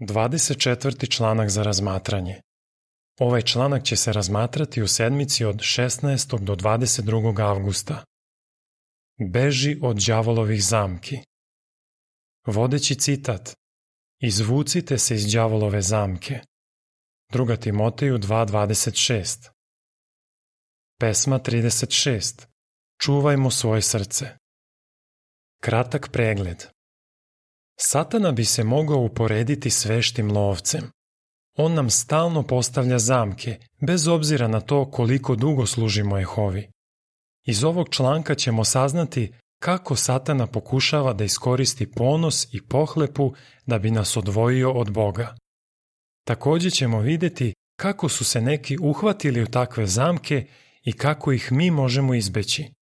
24. članak za razmatranje. Ovaj članak će se razmatrati u sedmici od 16. do 22. avgusta. Beži od đavolovih zamki. Vodeći citat Izvucite se iz đavolove zamke. 2. Timoteju 2.26 Pesma 36 Čuvajmo svoje srce. Kratak pregled Satana bi se mogao uporediti s veštim lovcem. On nam stalno postavlja zamke, bez obzira na to koliko dugo služimo Jehovi. Iz ovog članka ćemo saznati kako Satana pokušava da iskoristi ponos i pohlepu da bi nas odvojio od Boga. Takođe ćemo videti kako su se neki uhvatili u takve zamke i kako ih mi možemo izbeći.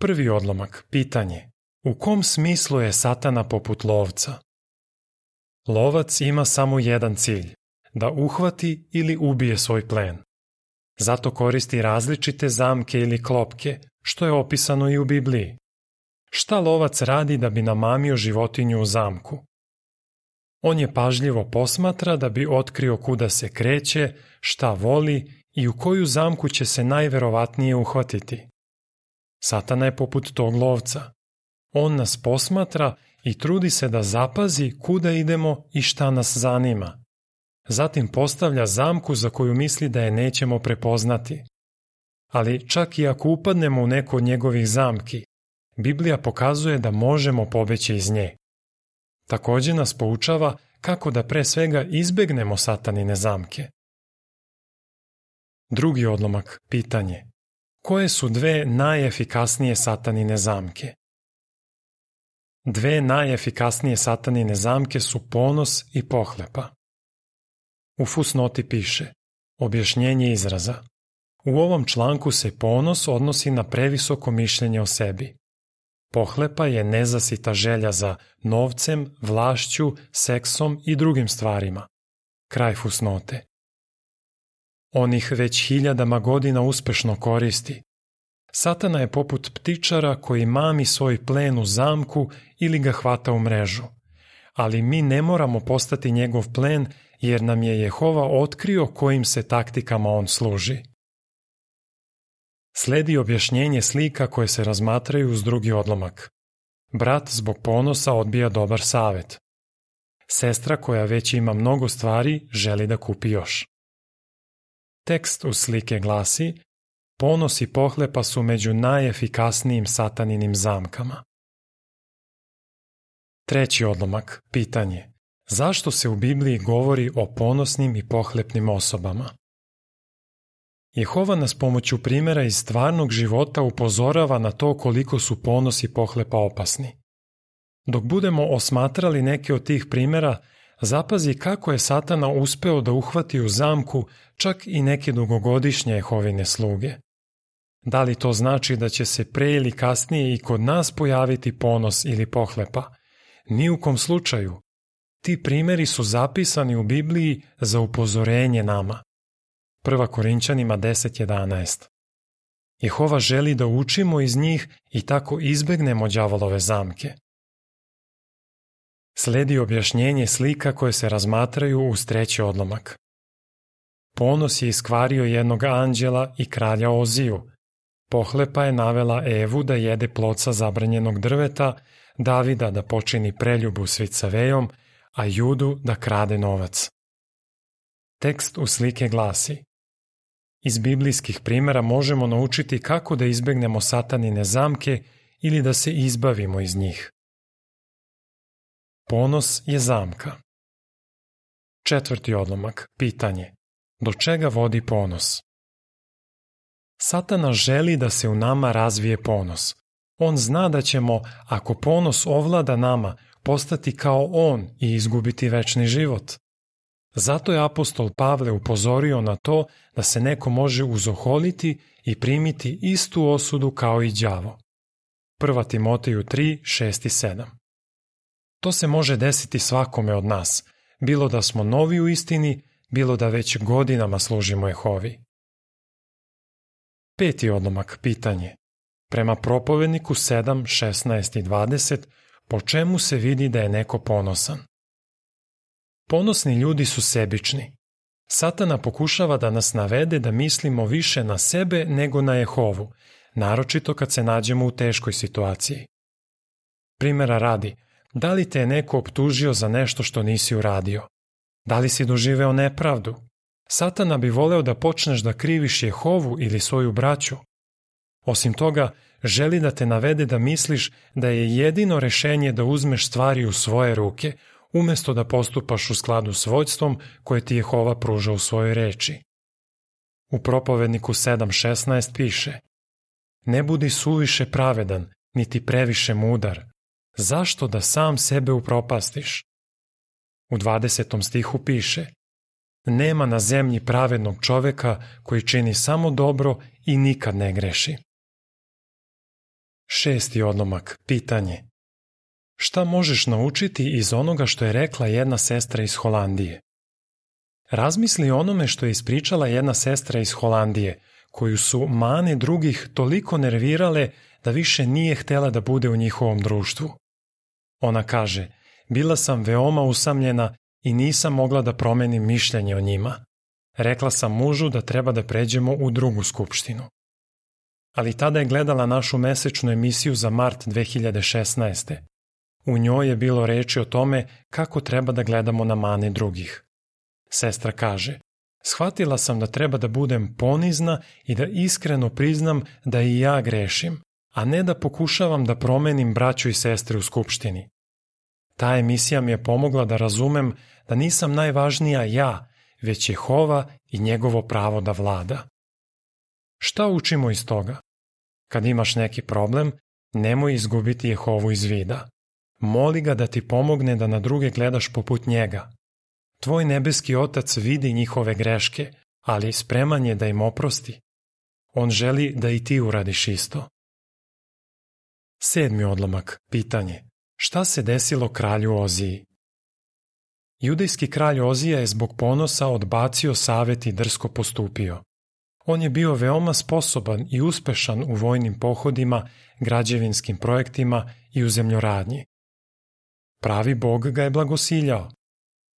Prvi odlomak, pitanje. U kom smislu je satana poput lovca? Lovac ima samo jedan cilj, da uhvati ili ubije svoj plen. Zato koristi različite zamke ili klopke, što je opisano i u Bibliji. Šta lovac radi da bi namamio životinju u zamku? On je pažljivo posmatra da bi otkrio kuda se kreće, šta voli i u koju zamku će se najverovatnije uhvatiti. Satana je poput tog lovca. On nas posmatra i trudi se da zapazi kuda idemo i šta nas zanima. Zatim postavlja zamku za koju misli da je nećemo prepoznati. Ali čak i ako upadnemo u neku od njegovih zamki, Biblija pokazuje da možemo pobeći iz nje. Takođe nas poučava kako da pre svega izbegnemo satanine zamke. Drugi odlomak, pitanje. Koje su dve najefikasnije satanine zamke? Dve najefikasnije satanine zamke su ponos i pohlepa. U fusnoti piše Objašnjenje izraza. U ovom članku se ponos odnosi na previsoko mišljenje o sebi. Pohlepa je nezasita želja za novcem, vlašću, seksom i drugim stvarima. Kraj fusnote. On ih već hiljadama godina uspešno koristi. Satana je poput ptičara koji mami svoj plen u zamku ili ga hvata u mrežu. Ali mi ne moramo postati njegov plen jer nam je Jehova otkrio kojim se taktikama on služi. Sledi objašnjenje slika koje se razmatraju uz drugi odlomak. Brat zbog ponosa odbija dobar savet. Sestra koja već ima mnogo stvari želi da kupi još. Tekst u slike glasi Ponos i pohlepa su među najefikasnijim sataninim zamkama. Treći odlomak, pitanje. Zašto se u Bibliji govori o ponosnim i pohlepnim osobama? Jehova nas pomoću primera iz stvarnog života upozorava na to koliko su ponos i pohlepa opasni. Dok budemo osmatrali neke od tih primera, zapazi kako je Satana uspeo da uhvati u zamku čak i neke dugogodišnje Jehovine sluge. Da li to znači da će se pre ili kasnije i kod nas pojaviti ponos ili pohlepa? Ni u kom slučaju. Ti primeri su zapisani u Bibliji za upozorenje nama. 1. Korinćanima 10.11 Jehova želi da učimo iz njih i tako izbegnemo đavolove zamke. Sledi objašnjenje slika koje se razmatraju uz treći odlomak. Ponos je iskvario jednog anđela i kralja Oziju. Pohlepa je navela Evu da jede ploca zabranjenog drveta, Davida da počini preljubu s Vicavejom, a Judu da krade novac. Tekst u slike glasi Iz biblijskih primera možemo naučiti kako da izbegnemo satanine zamke ili da se izbavimo iz njih. Ponos je zamka. Četvrti odlomak, pitanje. Do čega vodi ponos? Satana želi da se u nama razvije ponos. On zna da ćemo, ako ponos ovlada nama, postati kao on i izgubiti večni život. Zato je apostol Pavle upozorio na to da se neko može uzoholiti i primiti istu osudu kao i đavo. 1. Timoteju 3, 6 i 7 To se može desiti svakome od nas, bilo da smo novi u istini, bilo da već godinama služimo Jehovi. Peti odlomak, pitanje. Prema propovedniku 7, 16 i 20, po čemu se vidi da je neko ponosan? Ponosni ljudi su sebični. Satana pokušava da nas navede da mislimo više na sebe nego na Jehovu, naročito kad se nađemo u teškoj situaciji. Primera radi, da li te je neko optužio za nešto što nisi uradio? Da li si doživeo nepravdu? Satana bi voleo da počneš da kriviš Jehovu ili svoju braću. Osim toga, želi da te navede da misliš da je jedino rešenje da uzmeš stvari u svoje ruke, umesto da postupaš u skladu s vođstvom koje ti Jehova pruža u svojoj reči. U propovedniku 7.16 piše Ne budi suviše pravedan, niti previše mudar. Zašto da sam sebe upropastiš? U 20. stihu piše Nema na zemlji pravednog čoveka koji čini samo dobro i nikad ne greši. Šesti odlomak, pitanje. Šta možeš naučiti iz onoga što je rekla jedna sestra iz Holandije? Razmisli onome što je ispričala jedna sestra iz Holandije, koju su mane drugih toliko nervirale da više nije htela da bude u njihovom društvu. Ona kaže, bila sam veoma usamljena i nisam mogla da promenim mišljenje o njima. Rekla sam mužu da treba da pređemo u drugu skupštinu. Ali tada je gledala našu mesečnu emisiju za mart 2016. U njoj je bilo reči o tome kako treba da gledamo na mane drugih. Sestra kaže, shvatila sam da treba da budem ponizna i da iskreno priznam da i ja grešim, a ne da pokušavam da promenim braću i sestre u skupštini. Ta emisija mi je pomogla da razumem da nisam najvažnija ja, već Jehova i njegovo pravo da vlada. Šta učimo iz toga? Kad imaš neki problem, nemoj izgubiti Jehovu iz vida. Moli ga da ti pomogne da na druge gledaš poput njega. Tvoj nebeski otac vidi njihove greške, ali spreman je da im oprosti. On želi da i ti uradiš isto. Sedmi odlomak, pitanje. Šta se desilo kralju Oziji? Judejski kralj Ozija je zbog ponosa odbacio savet i drsko postupio. On je bio veoma sposoban i uspešan u vojnim pohodima, građevinskim projektima i u zemljoradnji. Pravi bog ga je blagosiljao.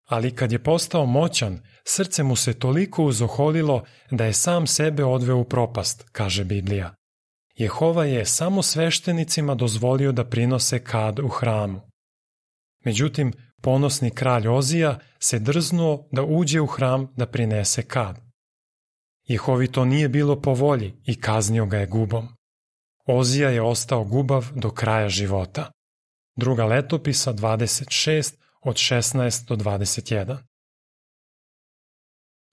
Ali kad je postao moćan, srce mu se toliko uzoholilo da je sam sebe odveo u propast, kaže Biblija. Jehova je samo sveštenicima dozvolio da prinose kad u hramu. Međutim, ponosni kralj Ozija se drznuo da uđe u hram da prinese kad. Jehovi to nije bilo po volji i kaznio ga je gubom. Ozija je ostao gubav do kraja života. Druga letopisa 26 od 16 do 21.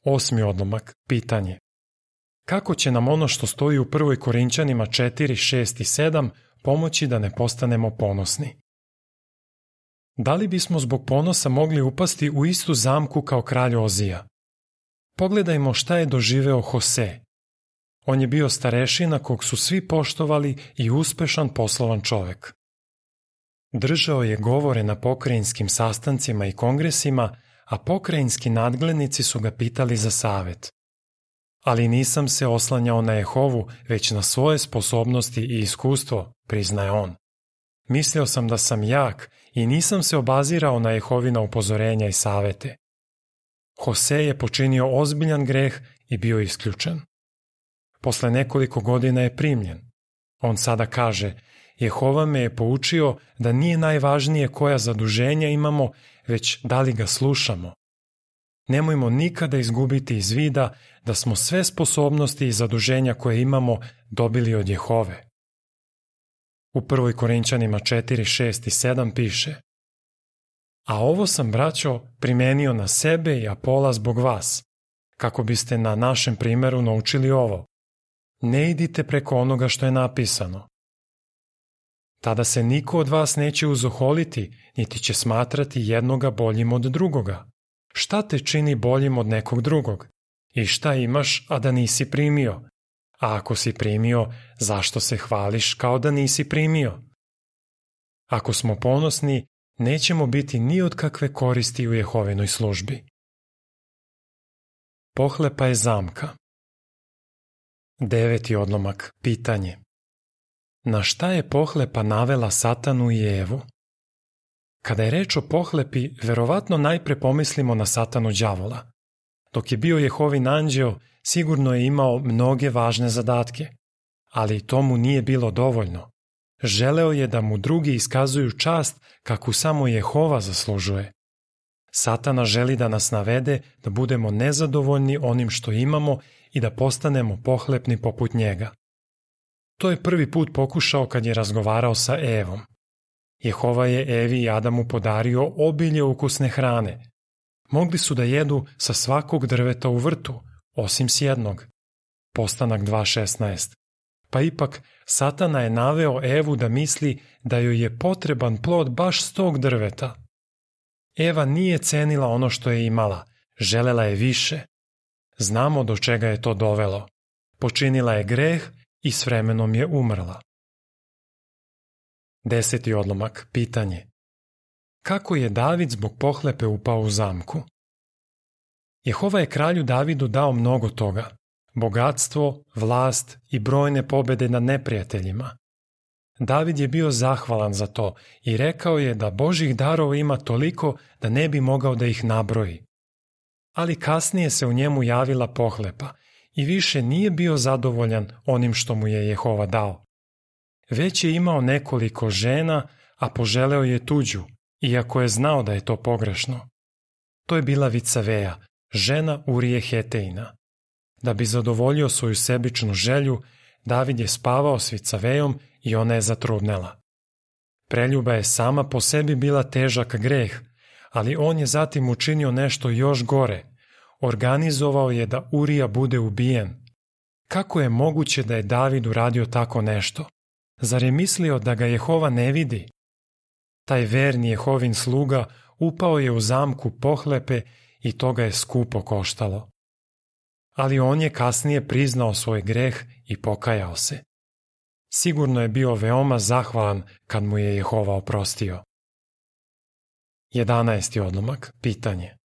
Osmi odlomak, pitanje. Kako će nam ono što stoji u prvoj Korinćanima 4, 6 i 7 pomoći da ne postanemo ponosni? Da li bismo zbog ponosa mogli upasti u istu zamku kao kralj Ozija? Pogledajmo šta je doživeo Jose. On je bio starešina kog su svi poštovali i uspešan poslovan čovek. Držao je govore na pokrajinskim sastancima i kongresima, a pokrajinski nadglednici su ga pitali za savet. Ali nisam se oslanjao na Jehovu, već na svoje sposobnosti i iskustvo, priznaje on. Mislio sam da sam jak i nisam se obazirao na Jehovina upozorenja i savete. Jose je počinio ozbiljan greh i bio isključen. Posle nekoliko godina je primljen. On sada kaže, Jehova me je poučio da nije najvažnije koja zaduženja imamo, već da li ga slušamo. Nemojmo nikada izgubiti iz vida da smo sve sposobnosti i zaduženja koje imamo dobili od Jehove. U prvoj Korinčanima 4, 6 i 7 piše A ovo sam, braćo, primenio na sebe i Apola zbog vas, kako biste na našem primeru naučili ovo. Ne idite preko onoga što je napisano. Tada se niko od vas neće uzoholiti, niti će smatrati jednoga boljim od drugoga. Šta te čini boljim od nekog drugog? I šta imaš, a da nisi primio? A ako si primio, zašto se hvališ kao da nisi primio? Ako smo ponosni, nećemo biti ni od kakve koristi u Jehovenoj službi. Pohlepa je zamka. Deveti odlomak, pitanje. Na šta je pohlepa navela Satanu i Evu? Kada je reč o pohlepi, verovatno najpre pomislimo na satanu đavola. Dok je bio Jehovin anđeo, sigurno je imao mnoge važne zadatke, ali to mu nije bilo dovoljno. Želeo je da mu drugi iskazuju čast kakvu samo Jehova zaslužuje. Satana želi da nas navede da budemo nezadovoljni onim što imamo i da postanemo pohlepni poput njega. To je prvi put pokušao kad je razgovarao sa Evom. Jehova je Evi i Adamu podario obilje ukusne hrane. Mogli su da jedu sa svakog drveta u vrtu, osim s jednog. Postanak 2.16. Pa ipak, Satana je naveo Evu da misli da joj je potreban plod baš s tog drveta. Eva nije cenila ono što je imala, želela je više. Znamo do čega je to dovelo. Počinila je greh i s vremenom je umrla. Deseti odlomak, pitanje. Kako je David zbog pohlepe upao u zamku? Jehova je kralju Davidu dao mnogo toga. Bogatstvo, vlast i brojne pobede nad neprijateljima. David je bio zahvalan za to i rekao je da Božih darova ima toliko da ne bi mogao da ih nabroji. Ali kasnije se u njemu javila pohlepa i više nije bio zadovoljan onim što mu je Jehova dao. Već je imao nekoliko žena, a poželeo je tuđu, iako je znao da je to pogrešno. To je bila Vicaveja, žena Urije Heteina. Da bi zadovoljio svoju sebičnu želju, David je spavao s Vicavejom i ona je zatrudnela. Preljuba je sama po sebi bila težak greh, ali on je zatim učinio nešto još gore. Organizovao je da Urija bude ubijen. Kako je moguće da je David uradio tako nešto? Zar je mislio da ga Jehova ne vidi? Taj verni Jehovin sluga upao je u zamku pohlepe i to ga je skupo koštalo. Ali on je kasnije priznao svoj greh i pokajao se. Sigurno je bio veoma zahvalan kad mu je Jehova oprostio. 11. odlomak, pitanje.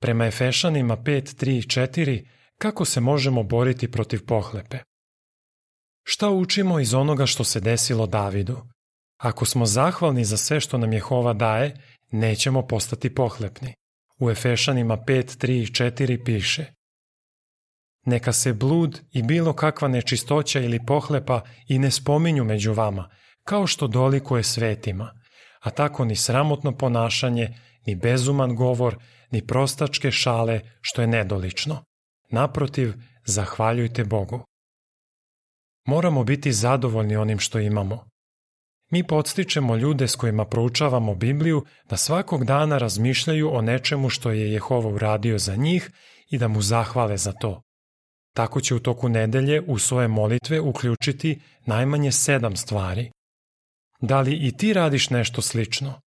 Prema Efešanima 5, 3 4, kako se možemo boriti protiv pohlepe? Šta učimo iz onoga što se desilo Davidu? Ako smo zahvalni za sve što nam Jehova daje, nećemo postati pohlepni. U Efešanima 5, 3 i 4 piše Neka se blud i bilo kakva nečistoća ili pohlepa i ne spominju među vama, kao što dolikuje svetima, a tako ni sramotno ponašanje, ni bezuman govor, ni prostačke šale, što je nedolično. Naprotiv, zahvaljujte Bogu. Moramo biti zadovoljni onim što imamo. Mi podstičemo ljude s kojima proučavamo Bibliju da svakog dana razmišljaju o nečemu što je Jehova uradio za njih i da mu zahvale za to. Tako će u toku nedelje u svoje molitve uključiti najmanje sedam stvari. Da li i ti radiš nešto slično?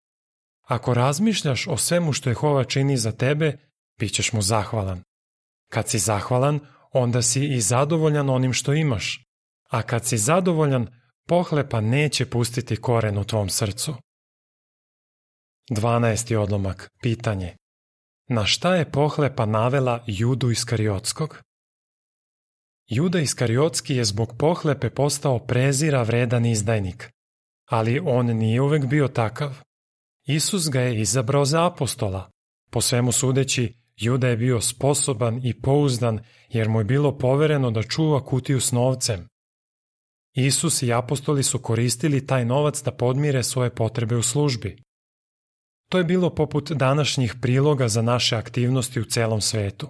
Ako razmišljaš o svemu što Jehova čini za tebe, bit ćeš mu zahvalan. Kad si zahvalan, onda si i zadovoljan onim što imaš. A kad si zadovoljan, pohlepa neće pustiti koren u tvom srcu. 12. odlomak, pitanje. Na šta je pohlepa navela Judu Iskariotskog? Juda Iskariotski je zbog pohlepe postao prezira vredan izdajnik, ali on nije uvek bio takav. Isus ga je izabrao za apostola. Po svemu sudeći, Juda je bio sposoban i pouzdan jer mu je bilo povereno da čuva kutiju s novcem. Isus i apostoli su koristili taj novac da podmire svoje potrebe u službi. To je bilo poput današnjih priloga za naše aktivnosti u celom svetu.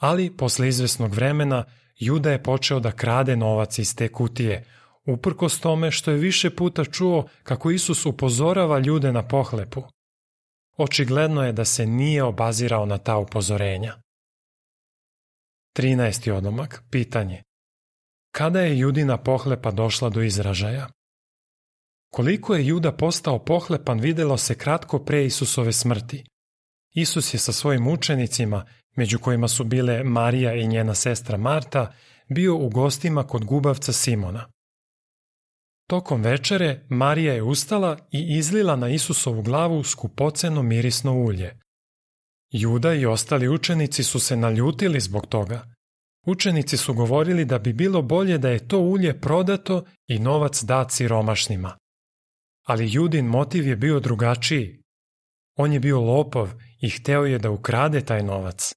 Ali, posle izvesnog vremena, Juda je počeo da krade novac iz te kutije, uprkos tome što je više puta čuo kako Isus upozorava ljude na pohlepu. Očigledno je da se nije obazirao na ta upozorenja. 13. odlomak, pitanje. Kada je Judina pohlepa došla do izražaja? Koliko je Juda postao pohlepan videlo se kratko pre Isusove smrti. Isus je sa svojim učenicima, među kojima su bile Marija i njena sestra Marta, bio u gostima kod gubavca Simona. Tokom večere Marija je ustala i izlila na Isusovu glavu skupoceno mirisno ulje. Juda i ostali učenici su se naljutili zbog toga. Učenici su govorili da bi bilo bolje da je to ulje prodato i novac dat siromašnima. Ali Judin motiv je bio drugačiji. On je bio lopov i hteo je da ukrade taj novac.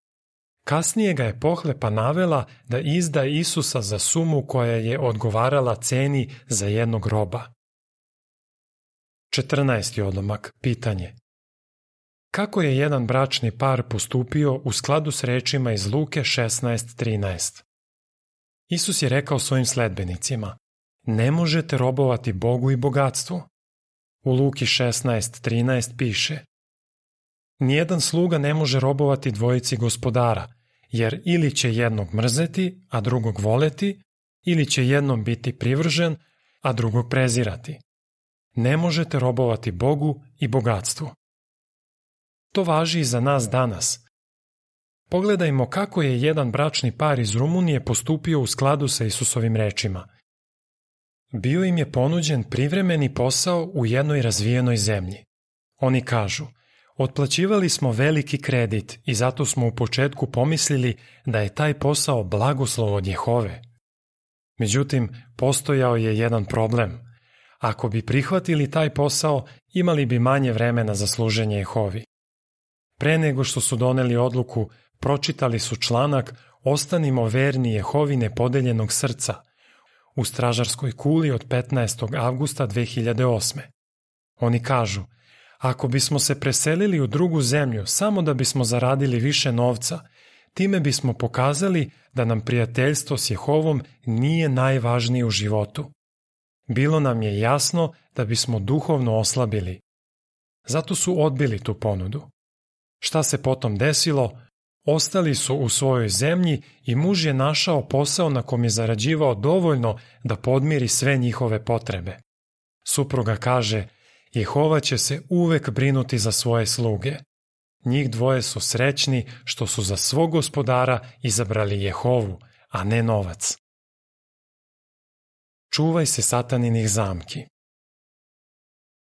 Kasnije ga je pohlepa navela da izda Isusa za sumu koja je odgovarala ceni za jednog roba. 14. odlomak, pitanje. Kako je jedan bračni par postupio u skladu s rečima iz Luke 16.13? Isus je rekao svojim sledbenicima, ne možete robovati Bogu i bogatstvu. U Luki 16.13 piše, Nijedan sluga ne može robovati dvojici gospodara, jer ili će jednog mrzeti, a drugog voleti, ili će jednom biti privržen, a drugog prezirati. Ne možete robovati Bogu i bogatstvu. To važi i za nas danas. Pogledajmo kako je jedan bračni par iz Rumunije postupio u skladu sa Isusovim rečima. Bio im je ponuđen privremeni posao u jednoj razvijenoj zemlji. Oni kažu, otplaćivali smo veliki kredit i zato smo u početku pomislili da je taj posao blagoslov od Jehove. Međutim, postojao je jedan problem. Ako bi prihvatili taj posao, imali bi manje vremena za služenje Jehovi. Pre nego što su doneli odluku, pročitali su članak Ostanimo verni Jehovi nepodeljenog srca u stražarskoj kuli od 15. avgusta 2008. Oni kažu, ako bismo se preselili u drugu zemlju samo da bismo zaradili više novca, time bismo pokazali da nam prijateljstvo s Jehovom nije najvažnije u životu. Bilo nam je jasno da bismo duhovno oslabili. Zato su odbili tu ponudu. Šta se potom desilo? Ostali su u svojoj zemlji i muž je našao posao na kom je zarađivao dovoljno da podmiri sve njihove potrebe. Supruga kaže, Jehova će se uvek brinuti za svoje sluge. Njih dvoje su srećni što su za svog gospodara izabrali Jehovu, a ne novac. Čuvaj se sataninih zamki.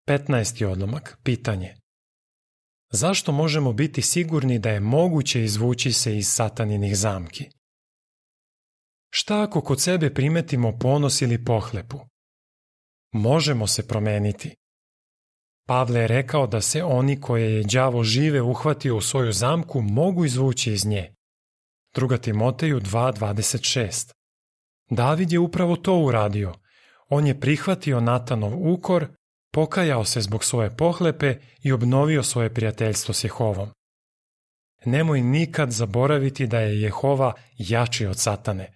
15. odlomak. Pitanje. Zašto možemo biti sigurni da je moguće izvući se iz sataninih zamki? Šta ako kod sebe primetimo ponos ili pohlepu? Možemo se promeniti. Pavle je rekao da se oni koje je đavo žive uhvatio u svoju zamku mogu izvući iz nje. Druga Timoteju 2.26 David je upravo to uradio. On je prihvatio Natanov ukor pokajao se zbog svoje pohlepe i obnovio svoje prijateljstvo s Jehovom. Nemoj nikad zaboraviti da je Jehova jači od satane.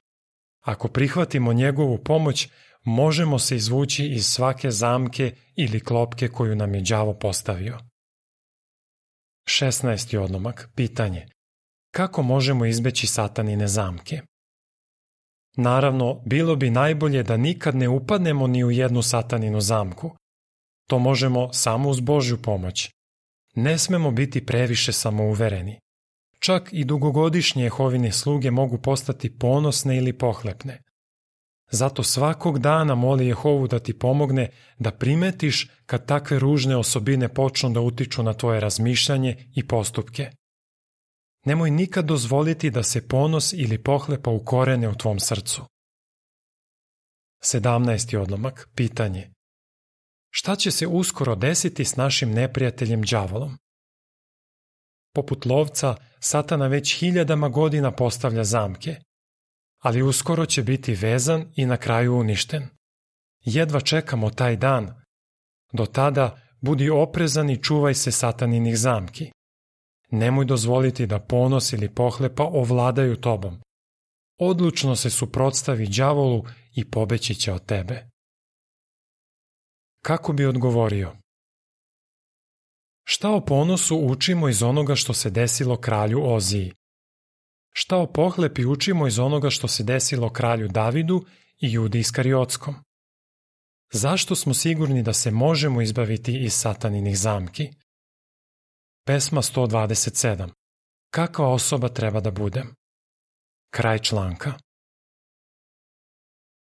Ako prihvatimo njegovu pomoć, možemo se izvući iz svake zamke ili klopke koju nam je đavo postavio. 16. odlomak. Pitanje. Kako možemo izbeći satanine zamke? Naravno, bilo bi najbolje da nikad ne upadnemo ni u jednu sataninu zamku, To možemo samo uz Božju pomoć. Ne smemo biti previše samouvereni. Čak i dugogodišnje Jehovine sluge mogu postati ponosne ili pohlepne. Zato svakog dana moli Jehovu da ti pomogne da primetiš kad takve ružne osobine počnu da utiču na tvoje razmišljanje i postupke. Nemoj nikad dozvoliti da se ponos ili pohlepa ukorene u tvom srcu. 17. odlomak, pitanje. Šta će se uskoro desiti s našim neprijateljem đavolom? Poput lovca, satana već hiljadama godina postavlja zamke, ali uskoro će biti vezan i na kraju uništen. Jedva čekamo taj dan. Do tada budi oprezan i čuvaj se sataninih zamki. Nemoj dozvoliti da ponos ili pohlepa ovladaju tobom. Odlučno se suprotstavi đavolu i pobeći će od tebe. Kako bi odgovorio? Šta o ponosu učimo iz onoga što se desilo kralju Oziji? Šta o pohlepi učimo iz onoga što se desilo kralju Davidu i Judi Iskariotskom? Zašto smo sigurni da se možemo izbaviti iz sataninih zamki? Pesma 127. Kakva osoba treba da budem? Kraj članka.